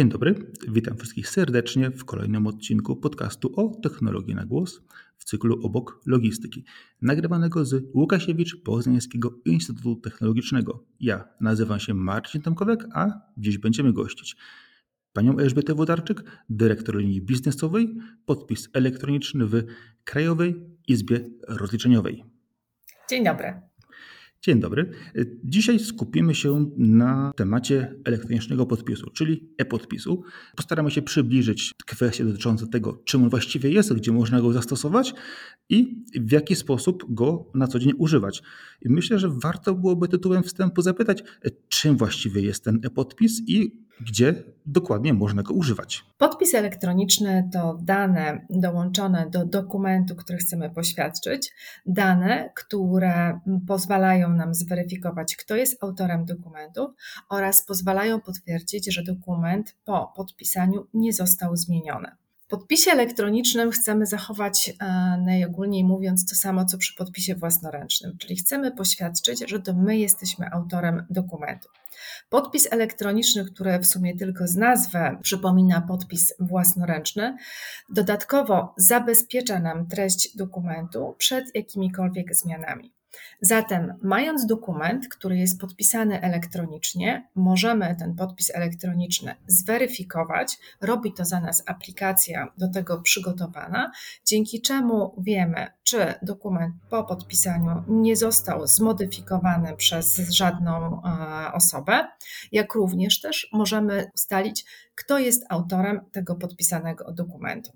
Dzień dobry, witam wszystkich serdecznie w kolejnym odcinku podcastu o technologii na głos w cyklu Obok Logistyki, nagrywanego z Łukasiewicz Poznańskiego Instytutu Technologicznego. Ja nazywam się Marcin Tomkowek, a dziś będziemy gościć panią Elżbietę Wodarczyk, dyrektor linii biznesowej, podpis elektroniczny w Krajowej Izbie Rozliczeniowej. Dzień dobry. Dzień dobry. Dzisiaj skupimy się na temacie elektronicznego podpisu, czyli e-podpisu. Postaramy się przybliżyć kwestie dotyczące tego, czym on właściwie jest, gdzie można go zastosować i w jaki sposób go na co dzień używać. I myślę, że warto byłoby tytułem wstępu zapytać, czym właściwie jest ten e-podpis i gdzie dokładnie można go używać. Podpis elektroniczny to dane dołączone do dokumentu, który chcemy poświadczyć, dane, które pozwalają nam zweryfikować, kto jest autorem dokumentu oraz pozwalają potwierdzić, że dokument po podpisaniu nie został zmieniony. Podpisie elektronicznym chcemy zachować e, najogólniej mówiąc to samo, co przy podpisie własnoręcznym, czyli chcemy poświadczyć, że to my jesteśmy autorem dokumentu. Podpis elektroniczny, który w sumie tylko z nazwy przypomina podpis własnoręczny, dodatkowo zabezpiecza nam treść dokumentu przed jakimikolwiek zmianami. Zatem, mając dokument, który jest podpisany elektronicznie, możemy ten podpis elektroniczny zweryfikować. Robi to za nas aplikacja do tego przygotowana, dzięki czemu wiemy, czy dokument po podpisaniu nie został zmodyfikowany przez żadną e, osobę, jak również też możemy ustalić, kto jest autorem tego podpisanego dokumentu.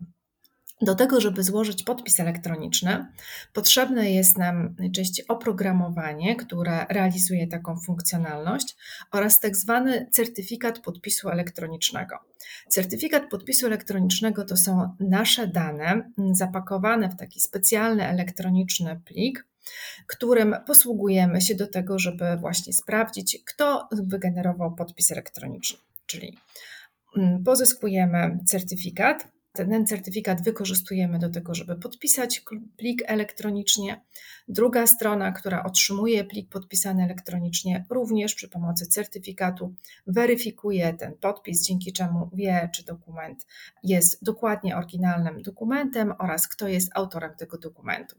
Do tego, żeby złożyć podpis elektroniczny, potrzebne jest nam najczęściej oprogramowanie, które realizuje taką funkcjonalność oraz tak zwany certyfikat podpisu elektronicznego. Certyfikat podpisu elektronicznego to są nasze dane zapakowane w taki specjalny elektroniczny plik, którym posługujemy się do tego, żeby właśnie sprawdzić, kto wygenerował podpis elektroniczny. Czyli mm, pozyskujemy certyfikat, ten certyfikat wykorzystujemy do tego, żeby podpisać plik elektronicznie. Druga strona, która otrzymuje plik podpisany elektronicznie, również przy pomocy certyfikatu weryfikuje ten podpis, dzięki czemu wie, czy dokument jest dokładnie oryginalnym dokumentem oraz kto jest autorem tego dokumentu.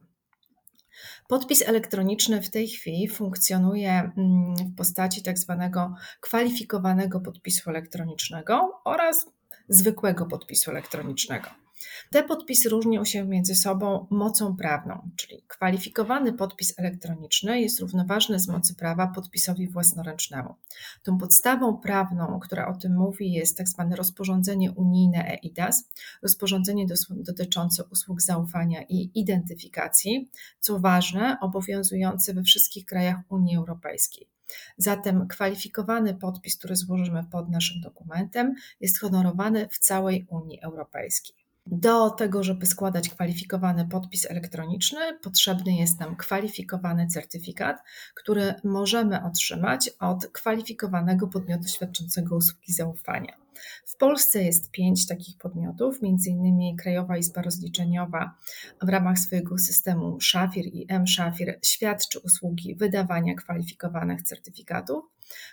Podpis elektroniczny w tej chwili funkcjonuje mm, w postaci tak zwanego kwalifikowanego podpisu elektronicznego oraz zwykłego podpisu elektronicznego. Te podpisy różnią się między sobą mocą prawną, czyli kwalifikowany podpis elektroniczny jest równoważny z mocy prawa podpisowi własnoręcznemu. Tą podstawą prawną, która o tym mówi, jest tak zwane rozporządzenie unijne EIDAS, rozporządzenie dotyczące usług zaufania i identyfikacji, co ważne, obowiązujące we wszystkich krajach Unii Europejskiej. Zatem kwalifikowany podpis, który złożymy pod naszym dokumentem, jest honorowany w całej Unii Europejskiej. Do tego, żeby składać kwalifikowany podpis elektroniczny, potrzebny jest nam kwalifikowany certyfikat, który możemy otrzymać od kwalifikowanego podmiotu świadczącego usługi zaufania. W Polsce jest pięć takich podmiotów, m.in. Krajowa Izba Rozliczeniowa w ramach swojego systemu Szafir i M-Szafir świadczy usługi wydawania kwalifikowanych certyfikatów.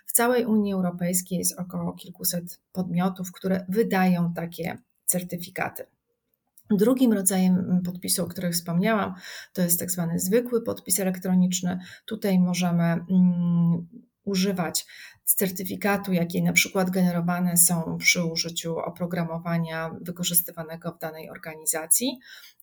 W całej Unii Europejskiej jest około kilkuset podmiotów, które wydają takie certyfikaty. Drugim rodzajem podpisu, o którym wspomniałam, to jest tak zwany zwykły podpis elektroniczny. Tutaj możemy mm, używać certyfikatu, jakie na przykład generowane są przy użyciu oprogramowania wykorzystywanego w danej organizacji.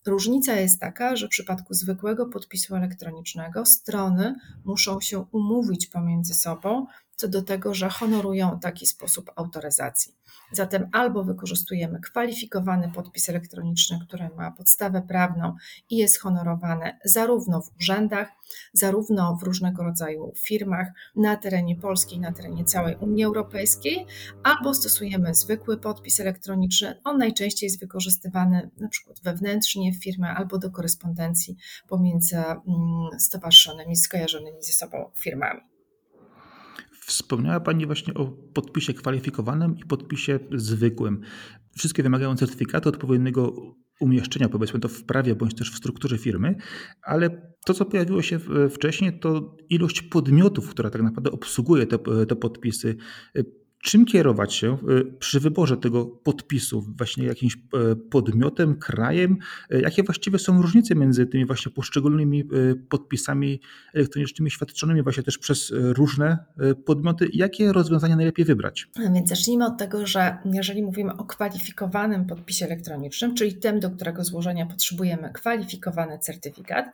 Różnica jest taka, że w przypadku zwykłego podpisu elektronicznego strony muszą się umówić pomiędzy sobą co do tego, że honorują taki sposób autoryzacji. Zatem albo wykorzystujemy kwalifikowany podpis elektroniczny, który ma podstawę prawną i jest honorowany zarówno w urzędach, zarówno w różnego rodzaju firmach na terenie Polski, na terenie całej Unii Europejskiej, albo stosujemy zwykły podpis elektroniczny. On najczęściej jest wykorzystywany na przykład wewnętrznie w firmie albo do korespondencji pomiędzy mm, stowarzyszonymi, skojarzonymi ze sobą firmami. Wspomniała Pani właśnie o podpisie kwalifikowanym i podpisie zwykłym. Wszystkie wymagają certyfikatu odpowiedniego umieszczenia, powiedzmy to w prawie bądź też w strukturze firmy, ale to, co pojawiło się wcześniej, to ilość podmiotów, która tak naprawdę obsługuje te, te podpisy. Czym kierować się przy wyborze tego podpisu, właśnie jakimś podmiotem, krajem? Jakie właściwie są różnice między tymi właśnie poszczególnymi podpisami elektronicznymi świadczonymi właśnie też przez różne podmioty? Jakie rozwiązania najlepiej wybrać? Więc zacznijmy od tego, że jeżeli mówimy o kwalifikowanym podpisie elektronicznym, czyli tym, do którego złożenia potrzebujemy kwalifikowany certyfikat,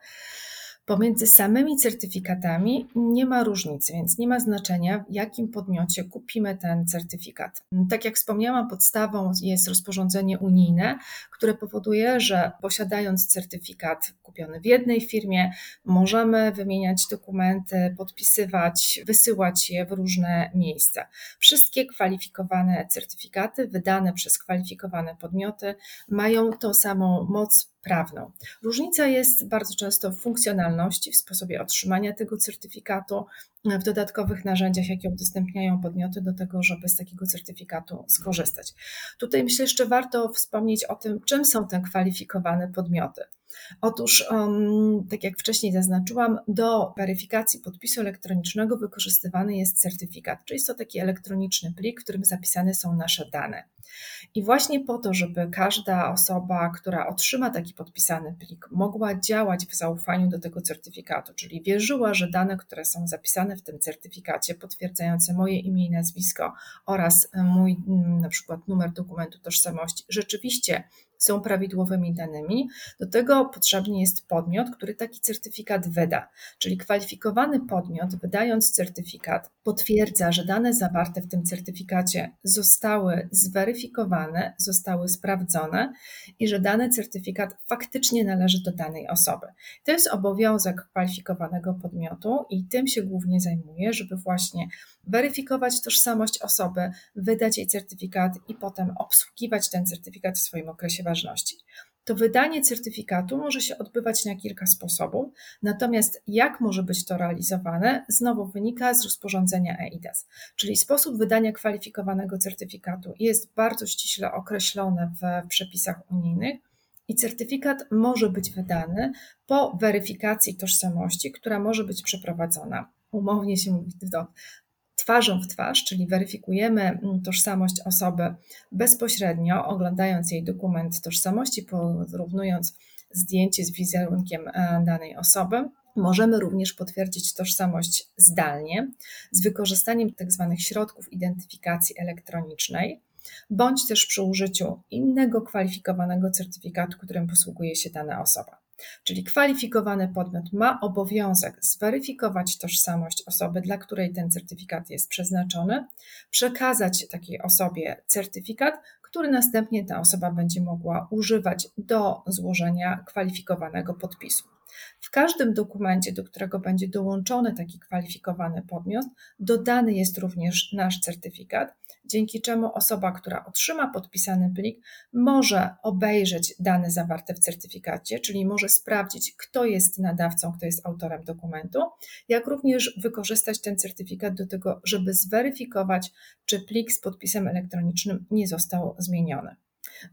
Pomiędzy samymi certyfikatami nie ma różnicy, więc nie ma znaczenia, w jakim podmiocie kupimy ten certyfikat. Tak jak wspomniałam, podstawą jest rozporządzenie unijne, które powoduje, że posiadając certyfikat kupiony w jednej firmie, możemy wymieniać dokumenty, podpisywać, wysyłać je w różne miejsca. Wszystkie kwalifikowane certyfikaty wydane przez kwalifikowane podmioty mają tą samą moc prawną. Różnica jest bardzo często w funkcjonalności, w sposobie otrzymania tego certyfikatu, w dodatkowych narzędziach, jakie udostępniają podmioty do tego, żeby z takiego certyfikatu skorzystać. Tutaj myślę jeszcze warto wspomnieć o tym, czym są te kwalifikowane podmioty. Otóż, tak jak wcześniej zaznaczyłam, do weryfikacji podpisu elektronicznego wykorzystywany jest certyfikat, czyli jest to taki elektroniczny plik, w którym zapisane są nasze dane. I właśnie po to, żeby każda osoba, która otrzyma taki podpisany plik, mogła działać w zaufaniu do tego certyfikatu, czyli wierzyła, że dane, które są zapisane w tym certyfikacie, potwierdzające moje imię i nazwisko oraz mój na przykład numer dokumentu tożsamości, rzeczywiście są prawidłowymi danymi, do tego potrzebny jest podmiot, który taki certyfikat wyda. Czyli kwalifikowany podmiot, wydając certyfikat, potwierdza, że dane zawarte w tym certyfikacie zostały zweryfikowane, zostały sprawdzone i że dany certyfikat faktycznie należy do danej osoby. To jest obowiązek kwalifikowanego podmiotu i tym się głównie zajmuje, żeby właśnie weryfikować tożsamość osoby, wydać jej certyfikat i potem obsługiwać ten certyfikat w swoim okresie ważności. To wydanie certyfikatu może się odbywać na kilka sposobów, natomiast jak może być to realizowane, znowu wynika z rozporządzenia EIDAS, czyli sposób wydania kwalifikowanego certyfikatu jest bardzo ściśle określony w przepisach unijnych. I certyfikat może być wydany po weryfikacji tożsamości, która może być przeprowadzona umownie się mówi twarzą w twarz, czyli weryfikujemy mm, tożsamość osoby bezpośrednio, oglądając jej dokument tożsamości, porównując zdjęcie z wizerunkiem e, danej osoby. Możemy również potwierdzić tożsamość zdalnie z wykorzystaniem tzw. Tak środków identyfikacji elektronicznej, bądź też przy użyciu innego kwalifikowanego certyfikatu, którym posługuje się dana osoba. Czyli kwalifikowany podmiot ma obowiązek zweryfikować tożsamość osoby, dla której ten certyfikat jest przeznaczony, przekazać takiej osobie certyfikat, który następnie ta osoba będzie mogła używać do złożenia kwalifikowanego podpisu. W każdym dokumencie, do którego będzie dołączony taki kwalifikowany podmiot, dodany jest również nasz certyfikat, dzięki czemu osoba, która otrzyma podpisany plik, może obejrzeć dane zawarte w certyfikacie, czyli może sprawdzić, kto jest nadawcą, kto jest autorem dokumentu, jak również wykorzystać ten certyfikat do tego, żeby zweryfikować, czy plik z podpisem elektronicznym nie został zmieniony.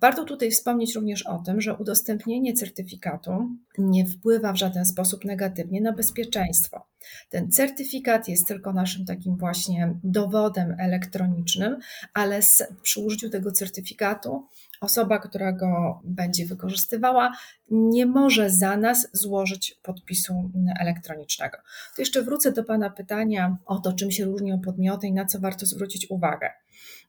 Warto tutaj wspomnieć również o tym, że udostępnienie certyfikatu nie wpływa w żaden sposób negatywnie na bezpieczeństwo. Ten certyfikat jest tylko naszym takim właśnie dowodem elektronicznym, ale z, przy użyciu tego certyfikatu osoba, która go będzie wykorzystywała, nie może za nas złożyć podpisu elektronicznego. To jeszcze wrócę do Pana pytania o to, czym się różnią podmioty i na co warto zwrócić uwagę.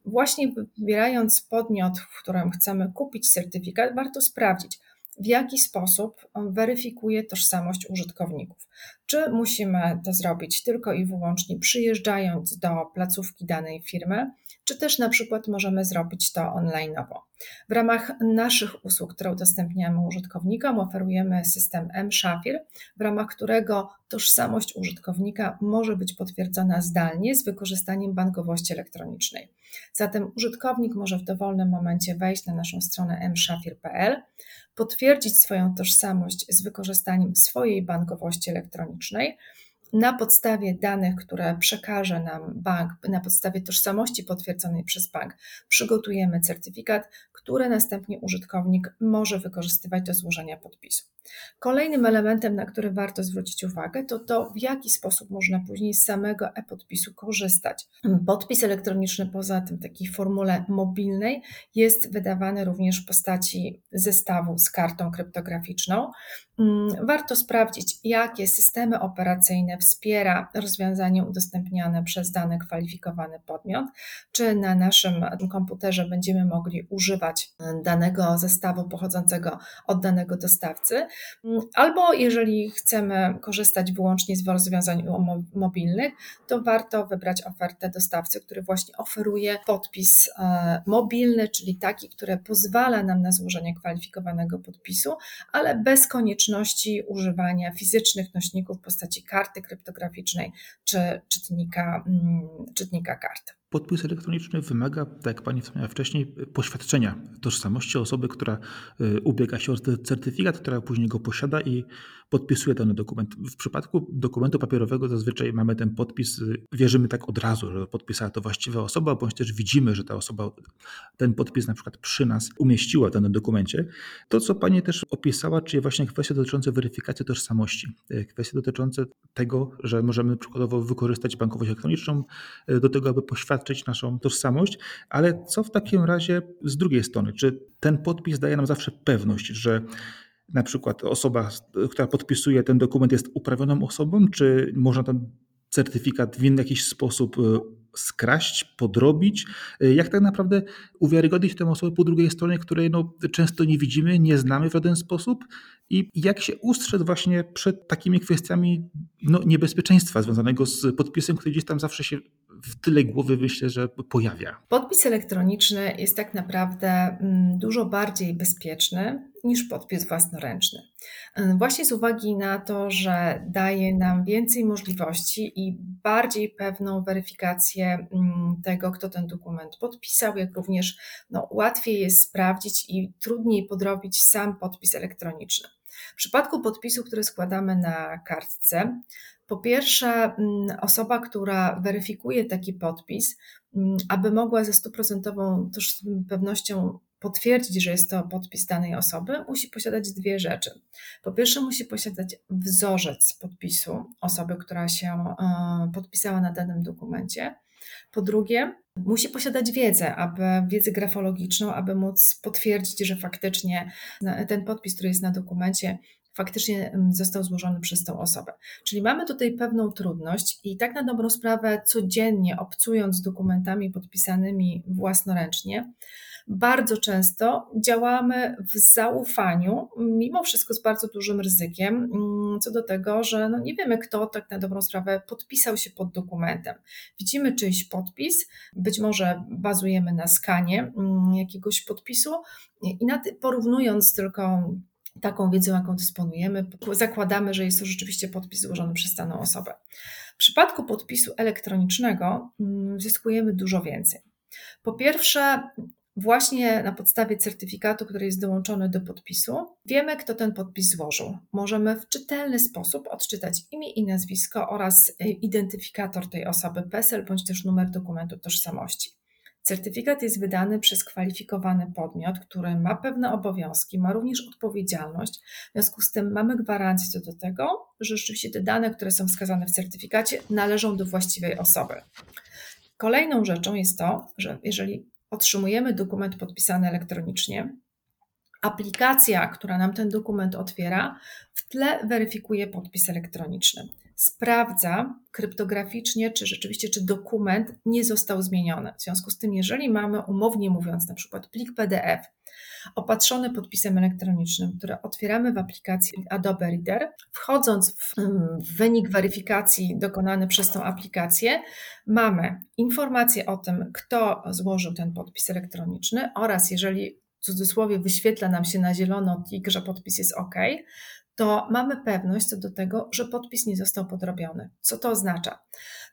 Właśnie wybierając podmiot, w którym chcemy kupić certyfikat, warto sprawdzić, w jaki sposób weryfikuje tożsamość użytkowników. Czy musimy to zrobić tylko i wyłącznie przyjeżdżając do placówki danej firmy, czy też na przykład możemy zrobić to online'owo. W ramach naszych usług, które udostępniamy użytkownikom, oferujemy system M-Shafir, w ramach którego tożsamość użytkownika może być potwierdzona zdalnie z wykorzystaniem bankowości elektronicznej. Zatem użytkownik może w dowolnym momencie wejść na naszą stronę mshafir.pl, potwierdzić swoją tożsamość z wykorzystaniem swojej bankowości elektronicznej, na podstawie danych, które przekaże nam bank, na podstawie tożsamości potwierdzonej przez bank, przygotujemy certyfikat, który następnie użytkownik może wykorzystywać do złożenia podpisu. Kolejnym elementem, na który warto zwrócić uwagę, to to, w jaki sposób można później z samego e-podpisu korzystać. Podpis elektroniczny, poza tym takiej formule mobilnej, jest wydawany również w postaci zestawu z kartą kryptograficzną. Mm, warto sprawdzić, jakie systemy operacyjne wspiera rozwiązanie udostępniane przez dany kwalifikowany podmiot, czy na naszym komputerze będziemy mogli używać danego zestawu pochodzącego od danego dostawcy, albo jeżeli chcemy korzystać wyłącznie z rozwiązań mobilnych, to warto wybrać ofertę dostawcy, który właśnie oferuje podpis e, mobilny, czyli taki, który pozwala nam na złożenie kwalifikowanego podpisu, ale bez konieczności używania fizycznych nośników w postaci karty kryptograficznej czy czytnika, mm, czytnika kart. Podpis elektroniczny wymaga, tak jak Pani wspomniała wcześniej, poświadczenia tożsamości osoby, która y, ubiega się o certyfikat, która później go posiada i podpisuje dany dokument. W przypadku dokumentu papierowego zazwyczaj mamy ten podpis, y, wierzymy tak od razu, że podpisała to właściwa osoba, bądź też widzimy, że ta osoba ten podpis na przykład przy nas umieściła w danym dokumencie. To, co Pani też opisała, czyli właśnie kwestie dotyczące weryfikacji tożsamości, y, kwestie dotyczące tego, że możemy przykładowo wykorzystać bankowość elektroniczną do tego, aby poświadczyć świadczyć naszą tożsamość, ale co w takim razie z drugiej strony? Czy ten podpis daje nam zawsze pewność, że na przykład osoba, która podpisuje ten dokument jest uprawnioną osobą, czy można ten certyfikat w inny jakiś sposób e, skraść, podrobić? E, jak tak naprawdę uwiarygodnić tę osobę po drugiej stronie, której no, często nie widzimy, nie znamy w żaden sposób? I jak się ustrzec właśnie przed takimi kwestiami no, niebezpieczeństwa związanego z podpisem, który gdzieś tam zawsze się w tyle głowy myślę, że pojawia. Podpis elektroniczny jest tak naprawdę mm, dużo bardziej bezpieczny niż podpis własnoręczny. Mm, właśnie z uwagi na to, że daje nam więcej możliwości i bardziej pewną weryfikację mm, tego, kto ten dokument podpisał, jak również no, łatwiej jest sprawdzić i trudniej podrobić sam podpis elektroniczny. W przypadku podpisu, który składamy na kartce, po pierwsze, mm, osoba, która weryfikuje taki podpis, mm, aby mogła ze stuprocentową pewnością potwierdzić, że jest to podpis danej osoby, musi posiadać dwie rzeczy. Po pierwsze, musi posiadać wzorzec podpisu osoby, która się e, podpisała na danym dokumencie. Po drugie, musi posiadać wiedzę, aby wiedzę grafologiczną, aby móc potwierdzić, że faktycznie ten podpis, który jest na dokumencie, faktycznie został złożony przez tą osobę. Czyli mamy tutaj pewną trudność i tak na dobrą sprawę codziennie obcując dokumentami podpisanymi własnoręcznie, bardzo często działamy w zaufaniu, mimo wszystko z bardzo dużym ryzykiem, mm, co do tego, że no nie wiemy, kto tak na dobrą sprawę podpisał się pod dokumentem. Widzimy czyjś podpis, być może bazujemy na skanie mm, jakiegoś podpisu i porównując tylko taką wiedzą, jaką dysponujemy, zakładamy, że jest to rzeczywiście podpis złożony przez daną osobę. W przypadku podpisu elektronicznego mm, zyskujemy dużo więcej. Po pierwsze, właśnie na podstawie certyfikatu, który jest dołączony do podpisu, wiemy, kto ten podpis złożył. Możemy w czytelny sposób odczytać imię i nazwisko oraz e, identyfikator tej osoby, PESEL bądź też numer dokumentu tożsamości. Certyfikat jest wydany przez kwalifikowany podmiot, który ma pewne obowiązki, ma również odpowiedzialność. W związku z tym mamy gwarancję do tego, że rzeczywiście te dane, które są wskazane w certyfikacie, należą do właściwej osoby. Kolejną rzeczą jest to, że jeżeli otrzymujemy dokument podpisany elektronicznie, aplikacja, która nam ten dokument otwiera, w tle weryfikuje podpis elektroniczny sprawdza kryptograficznie, czy rzeczywiście, czy dokument nie został zmieniony. W związku z tym, jeżeli mamy umownie mówiąc, na przykład plik PDF opatrzony podpisem elektronicznym, który otwieramy w aplikacji Adobe Reader, wchodząc w, w wynik weryfikacji dokonany przez tą aplikację, mamy informację o tym, kto złożył ten podpis elektroniczny oraz jeżeli w cudzysłowie wyświetla nam się na zielono tik, że podpis jest OK, to mamy pewność co do tego, że podpis nie został podrobiony. Co to oznacza?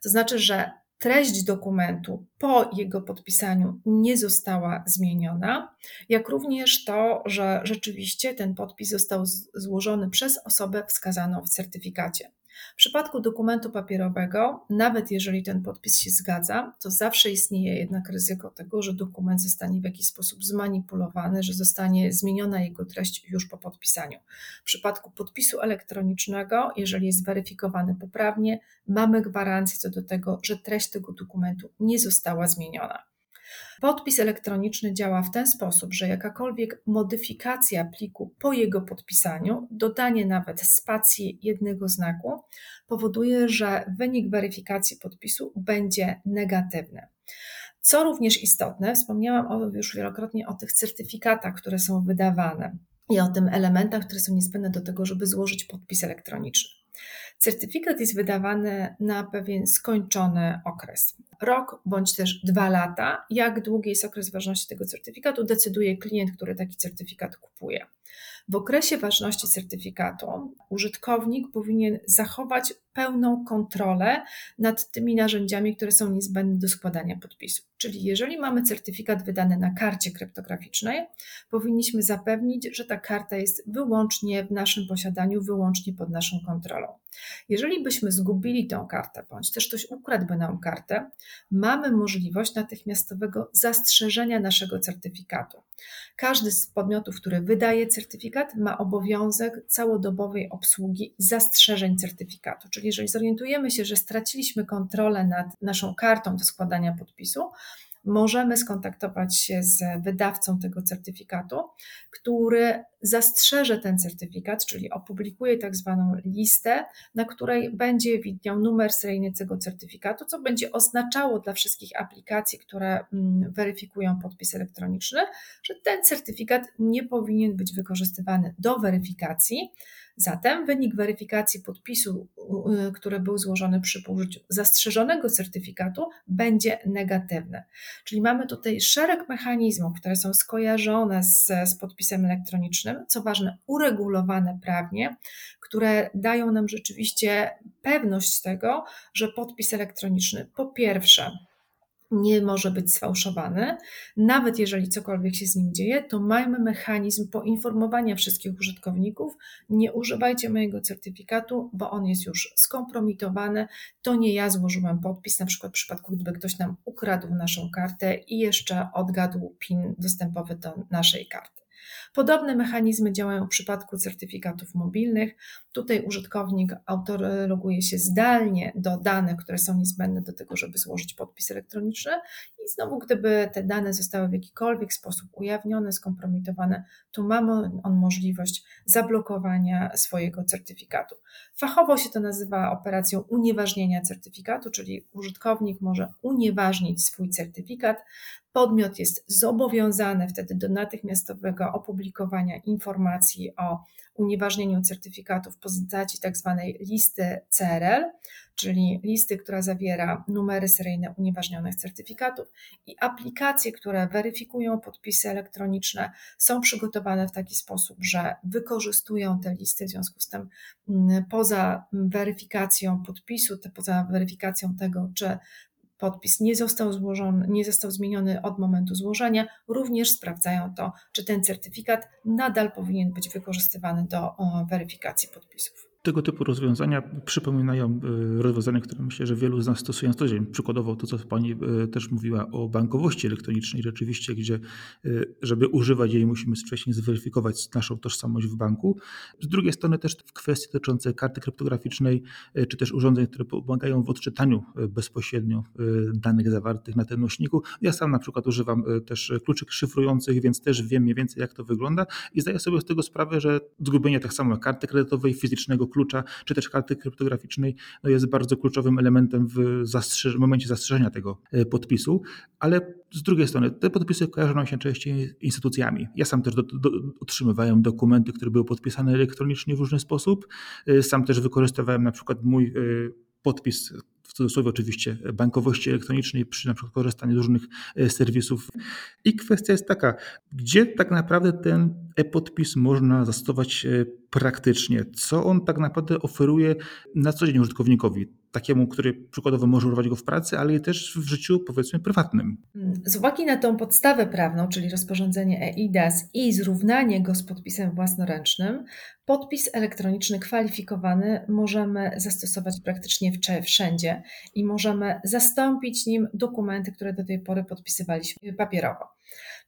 To znaczy, że treść dokumentu po jego podpisaniu nie została zmieniona, jak również to, że rzeczywiście ten podpis został złożony przez osobę wskazaną w certyfikacie. W przypadku dokumentu papierowego, nawet jeżeli ten podpis się zgadza, to zawsze istnieje jednak ryzyko tego, że dokument zostanie w jakiś sposób zmanipulowany, że zostanie zmieniona jego treść już po podpisaniu. W przypadku podpisu elektronicznego, jeżeli jest weryfikowany poprawnie, mamy gwarancję co do tego, że treść tego dokumentu nie została zmieniona. Podpis elektroniczny działa w ten sposób, że jakakolwiek modyfikacja pliku po jego podpisaniu, dodanie nawet spacji jednego znaku, powoduje, że wynik weryfikacji podpisu będzie negatywny. Co również istotne, wspomniałam już wielokrotnie o tych certyfikatach, które są wydawane i o tym elementach, które są niezbędne do tego, żeby złożyć podpis elektroniczny. Certyfikat jest wydawany na pewien skończony okres. Rok bądź też dwa lata. Jak długi jest okres ważności tego certyfikatu, decyduje klient, który taki certyfikat kupuje. W okresie ważności certyfikatu użytkownik powinien zachować pełną kontrolę nad tymi narzędziami, które są niezbędne do składania podpisu. Czyli jeżeli mamy certyfikat wydany na karcie kryptograficznej, powinniśmy zapewnić, że ta karta jest wyłącznie w naszym posiadaniu, wyłącznie pod naszą kontrolą. Jeżeli byśmy zgubili tę kartę, bądź też ktoś ukradłby nam kartę, mamy możliwość natychmiastowego zastrzeżenia naszego certyfikatu. Każdy z podmiotów, który wydaje certyfikat, ma obowiązek całodobowej obsługi zastrzeżeń certyfikatu. Czyli jeżeli zorientujemy się, że straciliśmy kontrolę nad naszą kartą do składania podpisu, możemy skontaktować się z wydawcą tego certyfikatu, który zastrzeże ten certyfikat, czyli opublikuje tak zwaną listę, na której będzie widniał numer seryjny tego certyfikatu, co będzie oznaczało dla wszystkich aplikacji, które mm, weryfikują podpis elektroniczny, że ten certyfikat nie powinien być wykorzystywany do weryfikacji. Zatem wynik weryfikacji podpisu, który był złożony przy użyciu zastrzeżonego certyfikatu, będzie negatywny. Czyli mamy tutaj szereg mechanizmów, które są skojarzone z, z podpisem elektronicznym, co ważne, uregulowane prawnie, które dają nam rzeczywiście pewność tego, że podpis elektroniczny po pierwsze nie może być sfałszowany. Nawet jeżeli cokolwiek się z nim dzieje, to mamy mechanizm poinformowania wszystkich użytkowników: nie używajcie mojego certyfikatu, bo on jest już skompromitowany. To nie ja złożyłem podpis, na przykład w przypadku, gdyby ktoś nam ukradł naszą kartę i jeszcze odgadł PIN dostępowy do naszej karty. Podobne mechanizmy działają w przypadku certyfikatów mobilnych. Tutaj użytkownik autologuje się zdalnie do danych, które są niezbędne do tego, żeby złożyć podpis elektroniczny i znowu, gdyby te dane zostały w jakikolwiek sposób ujawnione, skompromitowane, to mamy on możliwość zablokowania swojego certyfikatu. Fachowo się to nazywa operacją unieważnienia certyfikatu, czyli użytkownik może unieważnić swój certyfikat, Podmiot jest zobowiązany wtedy do natychmiastowego opublikowania informacji o unieważnieniu certyfikatów w postaci tzw. Tak listy CRL, czyli listy, która zawiera numery seryjne unieważnionych certyfikatów i aplikacje, które weryfikują podpisy elektroniczne, są przygotowane w taki sposób, że wykorzystują te listy, w związku z tym mm, poza weryfikacją podpisu, poza weryfikacją tego, czy podpis nie został złożony, nie został zmieniony od momentu złożenia, również sprawdzają to, czy ten certyfikat nadal powinien być wykorzystywany do weryfikacji podpisów. Tego typu rozwiązania przypominają e, rozwiązania, które myślę, że wielu z nas stosują na co dzień. Przykładowo to, co Pani e, też mówiła o bankowości elektronicznej, rzeczywiście, gdzie e, żeby używać jej, musimy wcześniej zweryfikować naszą tożsamość w banku. Z drugiej strony też w kwestii dotyczące karty kryptograficznej, czy też urządzeń, które pomagają w odczytaniu bezpośrednio danych zawartych na tym nośniku. Ja sam na przykład używam też kluczyk szyfrujących, więc też wiem mniej więcej, jak to wygląda i zdaję sobie z tego sprawę, że zgubienie tak samo karty kredytowej, fizycznego klucza, czy też karty kryptograficznej no jest bardzo kluczowym elementem w, w momencie zastrzeżenia tego e, podpisu, ale z drugiej strony te podpisy kojarzą się częściej instytucjami. Ja sam też do, do, otrzymywałem dokumenty, które były podpisane elektronicznie w różny sposób. E, sam też wykorzystywałem na przykład mój e, podpis w cudzysłowie oczywiście, bankowości elektronicznej przy na przykład korzystaniu z różnych e, serwisów. I kwestia jest taka, gdzie tak naprawdę ten e-podpis można zastosować e, praktycznie? Co on tak naprawdę oferuje na co dzień użytkownikowi? Takiemu, który przykładowo może używać go w pracy, ale też w życiu powiedzmy prywatnym. Z uwagi na tą podstawę prawną, czyli rozporządzenie EIDAS i zrównanie go z podpisem własnoręcznym, podpis elektroniczny kwalifikowany możemy zastosować praktycznie wszędzie i możemy zastąpić nim dokumenty, które do tej pory podpisywaliśmy papierowo.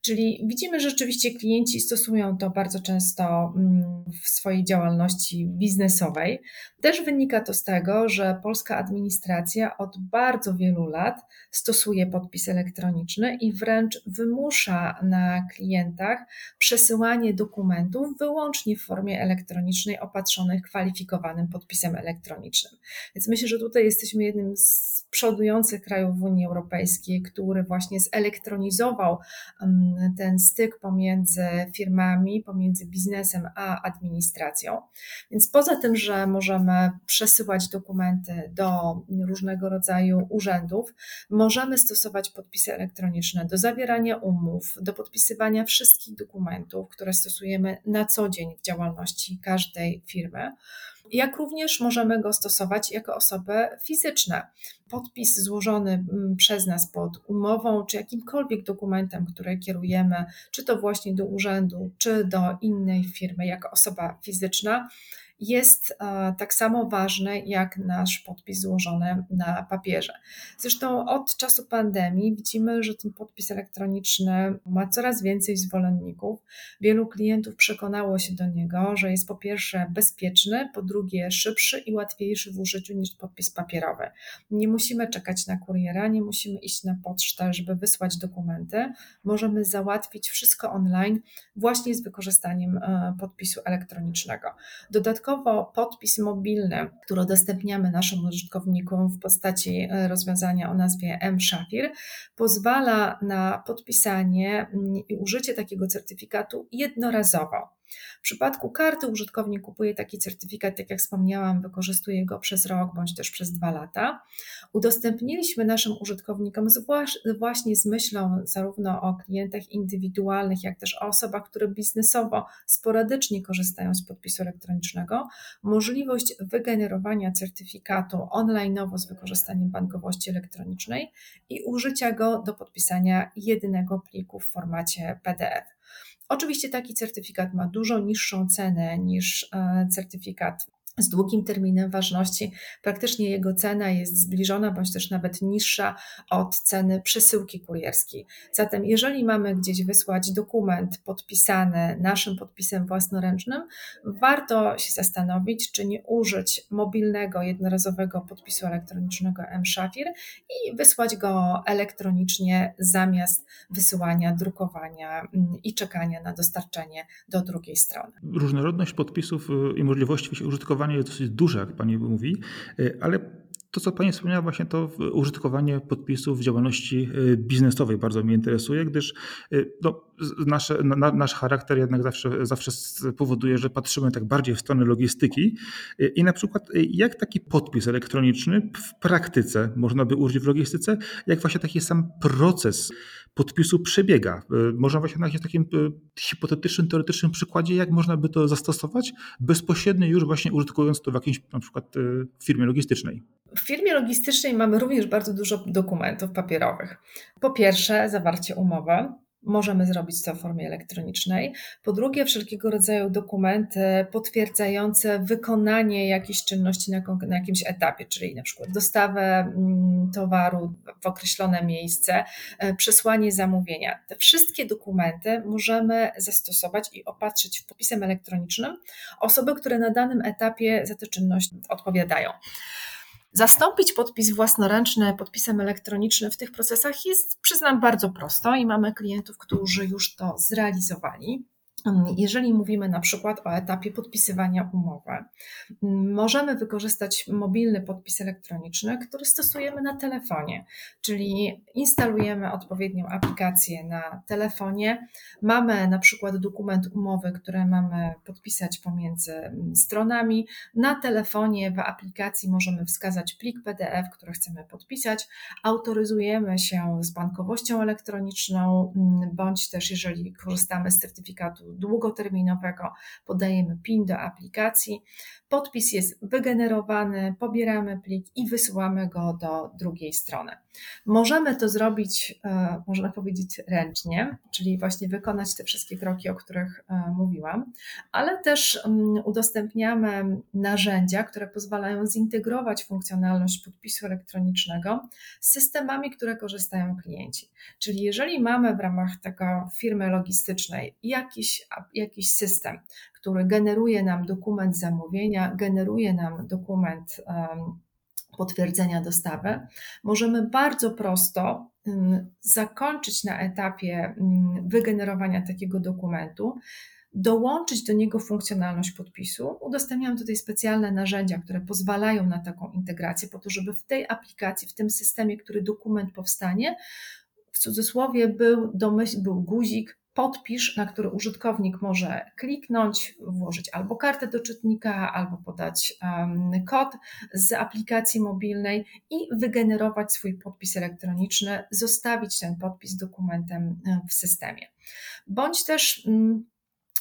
Czyli widzimy, że rzeczywiście klienci stosują to bardzo często mm, w swojej działalności biznesowej. Też wynika to z tego, że polska administracja od bardzo wielu lat stosuje podpis elektroniczny i wręcz wymusza na klientach przesyłanie dokumentów wyłącznie w formie elektronicznej opatrzonych kwalifikowanym podpisem elektronicznym. Więc myślę, że tutaj jesteśmy jednym z przodujących krajów w Unii Europejskiej, który właśnie zelektronizował mm, ten styk pomiędzy firmami, pomiędzy biznesem a administracją. Więc poza tym, że możemy przesyłać dokumenty do różnego rodzaju urzędów, możemy stosować podpisy elektroniczne do zawierania umów, do podpisywania wszystkich dokumentów, które stosujemy na co dzień w działalności każdej firmy. Jak również możemy go stosować jako osoby fizyczne. Podpis złożony mm, przez nas pod umową, czy jakimkolwiek dokumentem, który kierujemy, czy to właśnie do urzędu, czy do innej firmy, jako osoba fizyczna, jest e, tak samo ważny jak nasz podpis złożony na papierze. Zresztą od czasu pandemii widzimy, że ten podpis elektroniczny ma coraz więcej zwolenników. Wielu klientów przekonało się do niego, że jest po pierwsze bezpieczny, po drugie szybszy i łatwiejszy w użyciu niż podpis papierowy. Nie musimy czekać na kuriera, nie musimy iść na pocztę, żeby wysłać dokumenty. Możemy załatwić wszystko online właśnie z wykorzystaniem e, podpisu elektronicznego. Dodatkowo Dodatkowo podpis mobilny, który udostępniamy naszym użytkownikom w postaci e, rozwiązania o nazwie M-Shafir, pozwala na podpisanie mm, i użycie takiego certyfikatu jednorazowo. W przypadku karty użytkownik kupuje taki certyfikat, tak jak wspomniałam, wykorzystuje go przez rok bądź też przez dwa lata. Udostępniliśmy naszym użytkownikom właśnie z myślą zarówno o klientach indywidualnych, jak też o osobach, które biznesowo sporadycznie korzystają z podpisu elektronicznego, możliwość wygenerowania certyfikatu online'owo z wykorzystaniem bankowości elektronicznej i użycia go do podpisania jedynego pliku w formacie PDF. Oczywiście taki certyfikat ma dużo niższą cenę niż e, certyfikat z długim terminem ważności, praktycznie jego cena jest zbliżona bądź też nawet niższa od ceny przesyłki kurierskiej. Zatem, jeżeli mamy gdzieś wysłać dokument podpisany naszym podpisem własnoręcznym, warto się zastanowić, czy nie użyć mobilnego, jednorazowego podpisu elektronicznego M-Shafir i wysłać go elektronicznie zamiast wysyłania, drukowania mm, i czekania na dostarczenie do drugiej strony. Różnorodność podpisów y, i możliwości użytkowania użytkowanie jest dosyć duże, jak pani mówi, y, ale to, co Pani wspomniała, właśnie to użytkowanie podpisów w działalności y, biznesowej bardzo mnie interesuje, gdyż y, no, na, nasz charakter jednak zawsze, zawsze powoduje, że patrzymy tak bardziej w stronę logistyki. I na przykład, jak taki podpis elektroniczny w praktyce można by użyć w logistyce, jak właśnie taki sam proces podpisu przebiega. Można właśnie na jakimś takim hipotetycznym, teoretycznym przykładzie, jak można by to zastosować bezpośrednio już właśnie użytkując to w jakiejś na przykład firmie logistycznej. W firmie logistycznej mamy również bardzo dużo dokumentów papierowych. Po pierwsze, zawarcie umowy, możemy zrobić to w formie elektronicznej. Po drugie, wszelkiego rodzaju dokumenty potwierdzające wykonanie jakiejś czynności na, na jakimś etapie, czyli na przykład dostawę mm, towaru w określone miejsce, e, przesłanie zamówienia. Te wszystkie dokumenty możemy zastosować i opatrzyć podpisem elektronicznym osoby, które na danym etapie za tę czynność odpowiadają. Zastąpić podpis własnoręczny podpisem elektronicznym w tych procesach jest, przyznam, bardzo prosto i mamy klientów, którzy już to zrealizowali. Jeżeli mówimy na przykład o etapie podpisywania umowy, możemy wykorzystać mobilny podpis elektroniczny, który stosujemy na telefonie, czyli instalujemy odpowiednią aplikację na telefonie. Mamy na przykład dokument umowy, który mamy podpisać pomiędzy stronami. Na telefonie w aplikacji możemy wskazać plik PDF, który chcemy podpisać. Autoryzujemy się z bankowością elektroniczną, bądź też jeżeli korzystamy z certyfikatu długoterminowego, podajemy PIN do aplikacji, podpis jest wygenerowany, pobieramy plik i wysyłamy go do drugiej strony. Możemy to zrobić, e, można powiedzieć, ręcznie, czyli właśnie wykonać te wszystkie kroki, o których e, mówiłam, ale też mm, udostępniamy narzędzia, które pozwalają zintegrować funkcjonalność podpisu elektronicznego z systemami, które korzystają klienci. Czyli jeżeli mamy w ramach tego firmy logistycznej jakiś, jakiś system, który generuje nam dokument zamówienia, generuje nam dokument potwierdzenia dostawy, możemy bardzo prosto zakończyć na etapie wygenerowania takiego dokumentu, dołączyć do niego funkcjonalność podpisu. Udostępniam tutaj specjalne narzędzia, które pozwalają na taką integrację, po to, żeby w tej aplikacji, w tym systemie, który dokument powstanie, w cudzysłowie był, domyśl, był guzik podpisz, na który użytkownik może kliknąć, włożyć albo kartę do czytnika, albo podać um, kod z aplikacji mobilnej i wygenerować swój podpis elektroniczny, zostawić ten podpis dokumentem w systemie. Bądź też um,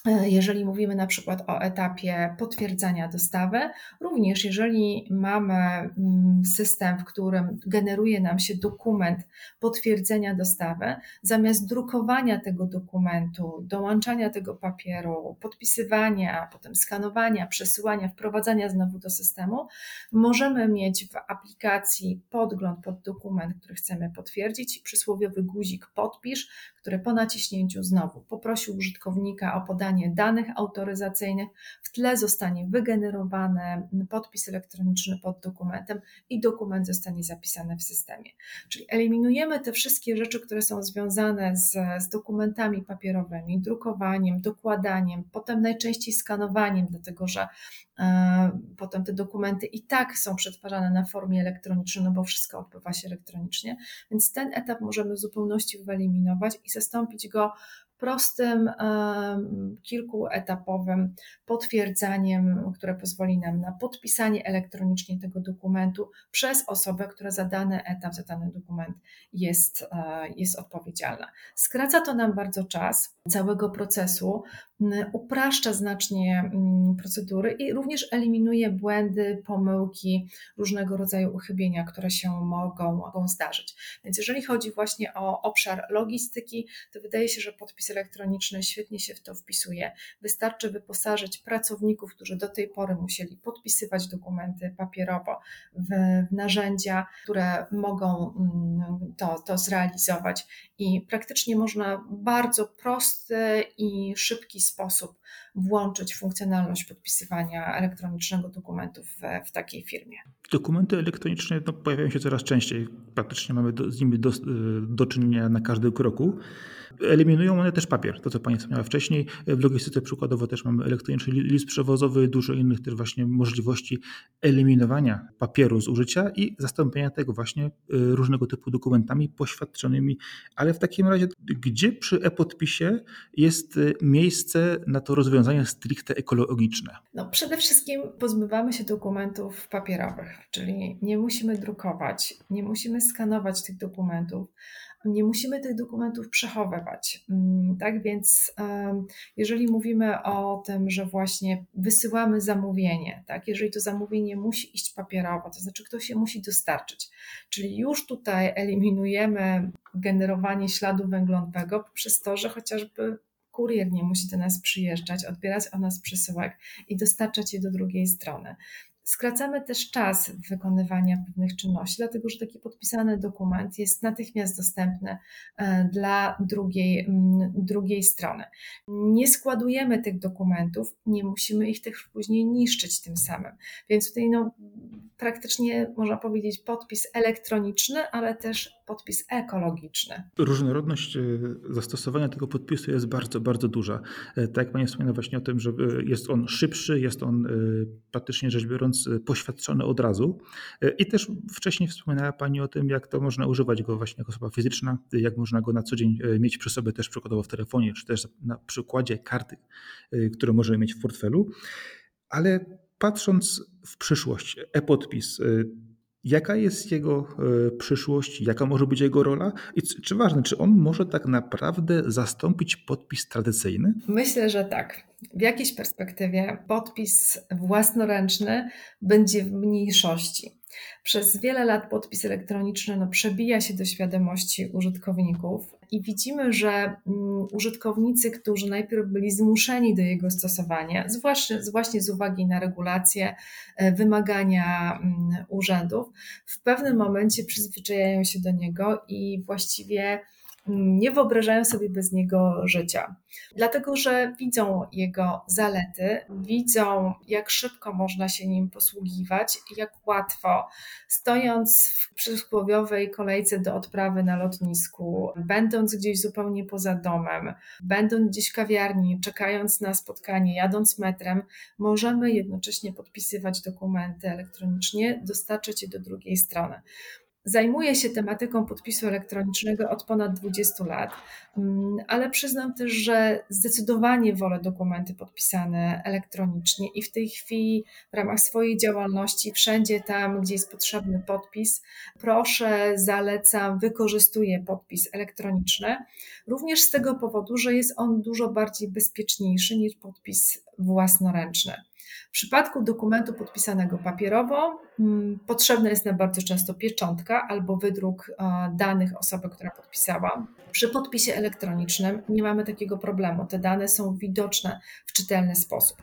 jeżeli mówimy na przykład o etapie potwierdzania dostawy, również jeżeli mamy mm, system, w którym generuje nam się dokument potwierdzenia dostawy, zamiast drukowania tego dokumentu, dołączania tego papieru, podpisywania, potem skanowania, przesyłania, wprowadzania znowu do systemu, możemy mieć w aplikacji podgląd pod dokument, który chcemy potwierdzić, przysłowiowy guzik podpisz, który po naciśnięciu znowu poprosi użytkownika o podanie danych autoryzacyjnych, w tle zostanie wygenerowany podpis elektroniczny pod dokumentem i dokument zostanie zapisany w systemie. Czyli eliminujemy te wszystkie rzeczy, które są związane z, z dokumentami papierowymi, drukowaniem, dokładaniem, potem najczęściej skanowaniem, dlatego że e, Potem te dokumenty i tak są przetwarzane na formie elektronicznej, no bo wszystko odbywa się elektronicznie, więc ten etap możemy w zupełności wyeliminować i zastąpić go prostym, kilkuetapowym potwierdzaniem, które pozwoli nam na podpisanie elektronicznie tego dokumentu przez osobę, która za dany etap, za dany dokument jest, e, jest odpowiedzialna. Skraca to nam bardzo czas całego procesu, upraszcza znacznie procedury i również eliminuje błędy, pomyłki, różnego rodzaju uchybienia, które się mogą, mogą zdarzyć. Więc jeżeli chodzi właśnie o obszar logistyki, to wydaje się, że podpis elektroniczny świetnie się w to wpisuje. Wystarczy wyposażyć pracowników, którzy do tej pory musieli podpisywać dokumenty papierowo w narzędzia, które mogą mm, to, to zrealizować i praktycznie można bardzo prosty i szybki sposób se włączyć funkcjonalność podpisywania elektronicznego dokumentów w, w takiej firmie. Dokumenty elektroniczne no, pojawiają się coraz częściej. Praktycznie mamy do, z nimi do, do czynienia na każdym kroku. Eliminują one też papier, to co Pani wspomniała wcześniej. W logistyce przykładowo też mamy elektroniczny list przewozowy, dużo innych też właśnie możliwości eliminowania papieru z użycia i zastąpienia tego właśnie y, różnego typu dokumentami poświadczonymi. Ale w takim razie, gdzie przy e-podpisie jest y, miejsce na to rozwiązanie stricte ekologiczne? No, przede wszystkim pozbywamy się dokumentów papierowych, czyli nie musimy drukować, nie musimy skanować tych dokumentów nie musimy tych dokumentów przechowywać. Mm, tak więc, jeżeli mówimy o tym, że właśnie wysyłamy zamówienie, tak, jeżeli to zamówienie musi iść papierowo, to znaczy ktoś je musi dostarczyć, czyli już tutaj eliminujemy generowanie śladu węglowego poprzez to, że chociażby kurier nie musi do nas przyjeżdżać, odbierać od nas przesyłek i dostarczać je do drugiej strony. Skracamy też czas wykonywania pewnych czynności, dlatego że taki podpisany dokument jest natychmiast dostępny e, dla drugiej, drugiej strony. Nie składujemy tych dokumentów, nie musimy ich też później niszczyć tym samym. Więc tutaj no, praktycznie można powiedzieć podpis elektroniczny, ale też podpis ekologiczny. Różnorodność e, zastosowania tego podpisu jest bardzo, bardzo duża. E, tak jak Pani wspomniała właśnie o tym, że jest on szybszy, jest on praktycznie rzecz biorąc Y, poświadczony od razu. Y, I też wcześniej wspominała Pani o tym, jak to można używać go właśnie jako osoba fizyczna, jak można go na co dzień y, mieć przy sobie też przykładowo w telefonie, czy też na przykładzie karty, które możemy mieć w portfelu. Ale patrząc w przyszłość, e-podpis, Jaka jest jego e, przyszłość, jaka może być jego rola i czy, ważne, czy on może tak naprawdę zastąpić podpis tradycyjny? Myślę, że tak. W jakiejś perspektywie podpis własnoręczny będzie w mniejszości. Przez wiele lat podpis elektroniczny no, przebija się do świadomości użytkowników i widzimy, że mm, użytkownicy, którzy najpierw byli zmuszeni do jego stosowania, zwłaszcza właśnie z uwagi na regulacje, e, wymagania mm, urzędów, w pewnym momencie przyzwyczajają się do niego i właściwie nie wyobrażają sobie bez niego życia. Dlatego, że widzą jego zalety, widzą, jak szybko można się nim posługiwać, jak łatwo, stojąc w przysłowiowej kolejce do odprawy na lotnisku, będąc gdzieś zupełnie poza domem, będąc gdzieś w kawiarni, czekając na spotkanie, jadąc metrem, możemy jednocześnie podpisywać dokumenty elektronicznie, dostarczyć je do drugiej strony. Zajmuję się tematyką podpisu elektronicznego od ponad 20 lat, mm, ale przyznam też, że zdecydowanie wolę dokumenty podpisane elektronicznie i w tej chwili w ramach swojej działalności, wszędzie tam, gdzie jest potrzebny podpis, proszę, zalecam, wykorzystuję podpis elektroniczny. Również z tego powodu, że jest on dużo bardziej bezpieczniejszy niż podpis własnoręczny. W przypadku dokumentu podpisanego papierowo potrzebna jest nam bardzo często pieczątka albo wydruk danych osoby, która podpisała. Przy podpisie elektronicznym nie mamy takiego problemu. Te dane są widoczne w czytelny sposób.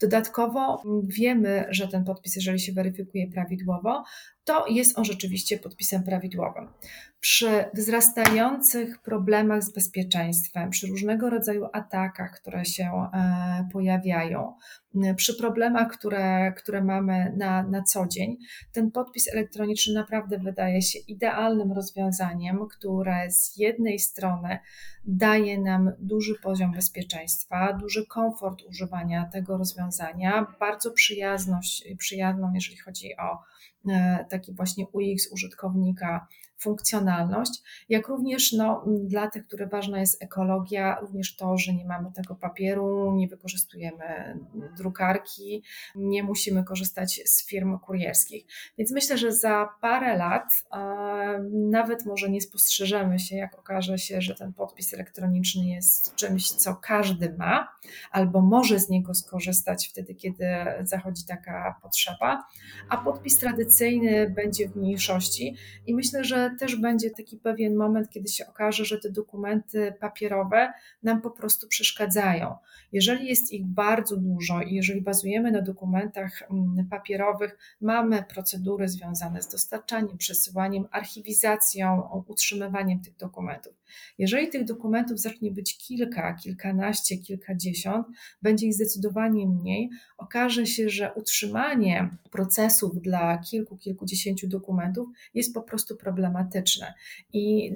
Dodatkowo mm, wiemy, że ten podpis, jeżeli się weryfikuje prawidłowo, to jest on rzeczywiście podpisem prawidłowym. Przy wzrastających problemach z bezpieczeństwem, przy różnego rodzaju atakach, które się e, pojawiają, przy problemach, które, które mamy na, na co dzień, ten podpis elektroniczny naprawdę wydaje się idealnym rozwiązaniem, które z jednej strony daje nam duży poziom bezpieczeństwa, duży komfort używania tego rozwiązania, bardzo przyjazność, przyjazną, jeżeli chodzi o e, taki właśnie UX użytkownika funkcjonalność, jak również no, dla tych, które ważna jest ekologia, również to, że nie mamy tego papieru, nie wykorzystujemy drukarki, nie musimy korzystać z firm kurierskich. Więc myślę, że za parę lat nawet może nie spostrzeżemy się, jak okaże się, że ten podpis elektroniczny jest czymś, co każdy ma, albo może z niego skorzystać wtedy, kiedy zachodzi taka potrzeba, a podpis tradycyjny będzie w mniejszości i myślę, że też będzie taki pewien moment, kiedy się okaże, że te dokumenty papierowe nam po prostu przeszkadzają. Jeżeli jest ich bardzo dużo i jeżeli bazujemy na dokumentach mm, papierowych, mamy procedury związane z dostarczaniem, przesyłaniem, archiwizacją, utrzymywaniem tych dokumentów. Jeżeli tych dokumentów zacznie być kilka, kilkanaście, kilkadziesiąt, będzie ich zdecydowanie mniej, okaże się, że utrzymanie procesów dla kilku, kilkudziesięciu dokumentów jest po prostu problematyczne. I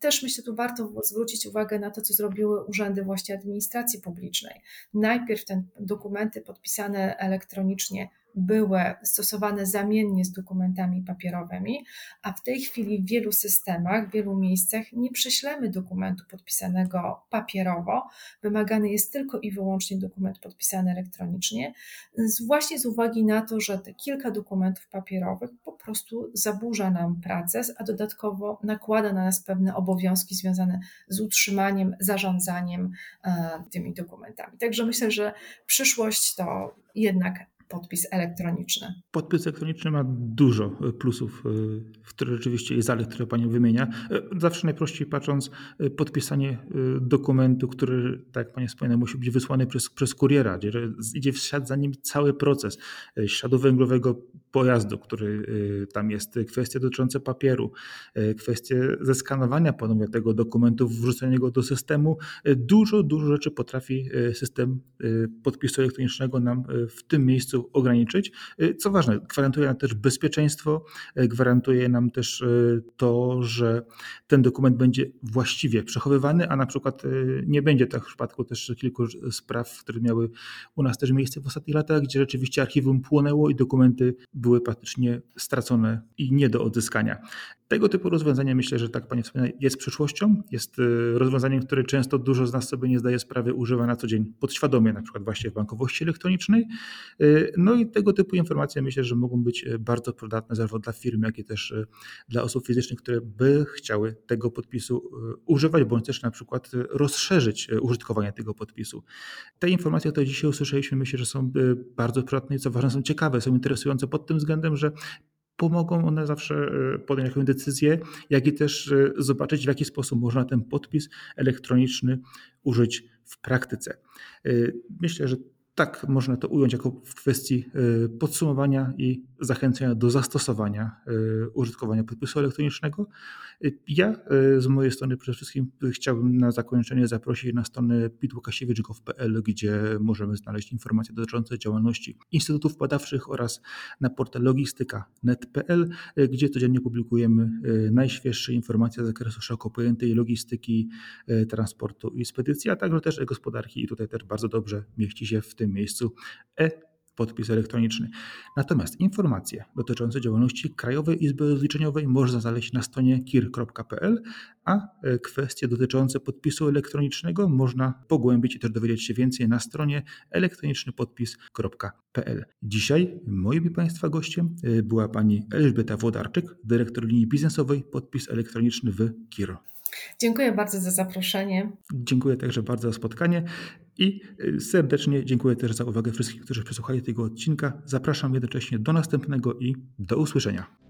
też myślę, tu warto zwrócić uwagę na to, co zrobiły urzędy właśnie administracji publicznej. Najpierw te dokumenty podpisane elektronicznie były stosowane zamiennie z dokumentami papierowymi, a w tej chwili w wielu systemach, w wielu miejscach nie prześlemy dokumentu podpisanego papierowo. Wymagany jest tylko i wyłącznie dokument podpisany elektronicznie, właśnie z uwagi na to, że te kilka dokumentów papierowych po prostu zaburza nam pracę, a dodatkowo nakłada na nas pewne obowiązki związane z utrzymaniem, zarządzaniem e, tymi dokumentami. Także myślę, że przyszłość to jednak podpis elektroniczny. Podpis elektroniczny ma dużo plusów, e, które rzeczywiście jest zalet, które Pani wymienia. E, zawsze najprościej patrząc, e, podpisanie dokumentu, który, tak jak Pani wspomniała, musi być wysłany przez, przez kuriera, gdzie idzie w ślad za nim cały proces śladu węglowego pojazdu, który tam jest, kwestie dotyczące papieru, kwestie zeskanowania ponownie tego dokumentu, wrzucenia go do systemu. Dużo, dużo rzeczy potrafi system podpisu elektronicznego nam w tym miejscu ograniczyć. Y, co ważne, gwarantuje nam też bezpieczeństwo, y, gwarantuje nam też y, to, że ten dokument będzie właściwie przechowywany, a na przykład nie będzie tak w przypadku też kilku spraw, które miały u nas też miejsce w ostatnich latach, gdzie rzeczywiście archiwum płonęło i dokumenty były praktycznie stracone i nie do odzyskania. Tego typu rozwiązanie myślę, że tak Panie wspomnieli, jest przyszłością. Jest y, rozwiązaniem, które często dużo z nas sobie nie zdaje sprawy, używa na co dzień podświadomie, na przykład właśnie w bankowości elektronicznej. Y, no i tego typu informacje myślę, że mogą być y, bardzo przydatne zarówno dla firm, jak i też dla osób fizycznych, które by chciały tego podpisu używać, bądź też na przykład rozszerzyć użytkowanie tego podpisu. Te informacje, które dzisiaj usłyszeliśmy, myślę, że są bardzo przydatne i co ważne, są ciekawe, są interesujące pod tym względem, że pomogą one zawsze e, podjąć jakąś decyzję, jak i też e, zobaczyć, w jaki sposób można ten podpis elektroniczny użyć w praktyce. E, myślę, że tak można to ująć jako w kwestii podsumowania i zachęcenia do zastosowania użytkowania podpisu elektronicznego. Ja z mojej strony przede wszystkim chciałbym na zakończenie zaprosić na stronę pitłukasiewicz.pl, gdzie możemy znaleźć informacje dotyczące działalności instytutów badawczych oraz na portal logistyka.net.pl, gdzie codziennie publikujemy najświeższe informacje z zakresu szeroko pojętej logistyki, transportu i spedycji, a także też gospodarki i tutaj też bardzo dobrze mieści się w tym miejscu e podpis elektroniczny. Natomiast informacje dotyczące działalności Krajowej Izby Rozliczeniowej można znaleźć na stronie kir.pl, a e, kwestie dotyczące podpisu elektronicznego można pogłębić i też dowiedzieć się więcej na stronie elektronicznypodpis.pl. Dzisiaj moim i Państwa gościem e, była pani Elżbieta Włodarczyk, dyrektor linii biznesowej Podpis Elektroniczny w KIR. Dziękuję bardzo za zaproszenie. Dziękuję także bardzo za spotkanie i y, serdecznie dziękuję też za uwagę wszystkim, którzy przesłuchali tego odcinka. Zapraszam jednocześnie do następnego i do usłyszenia.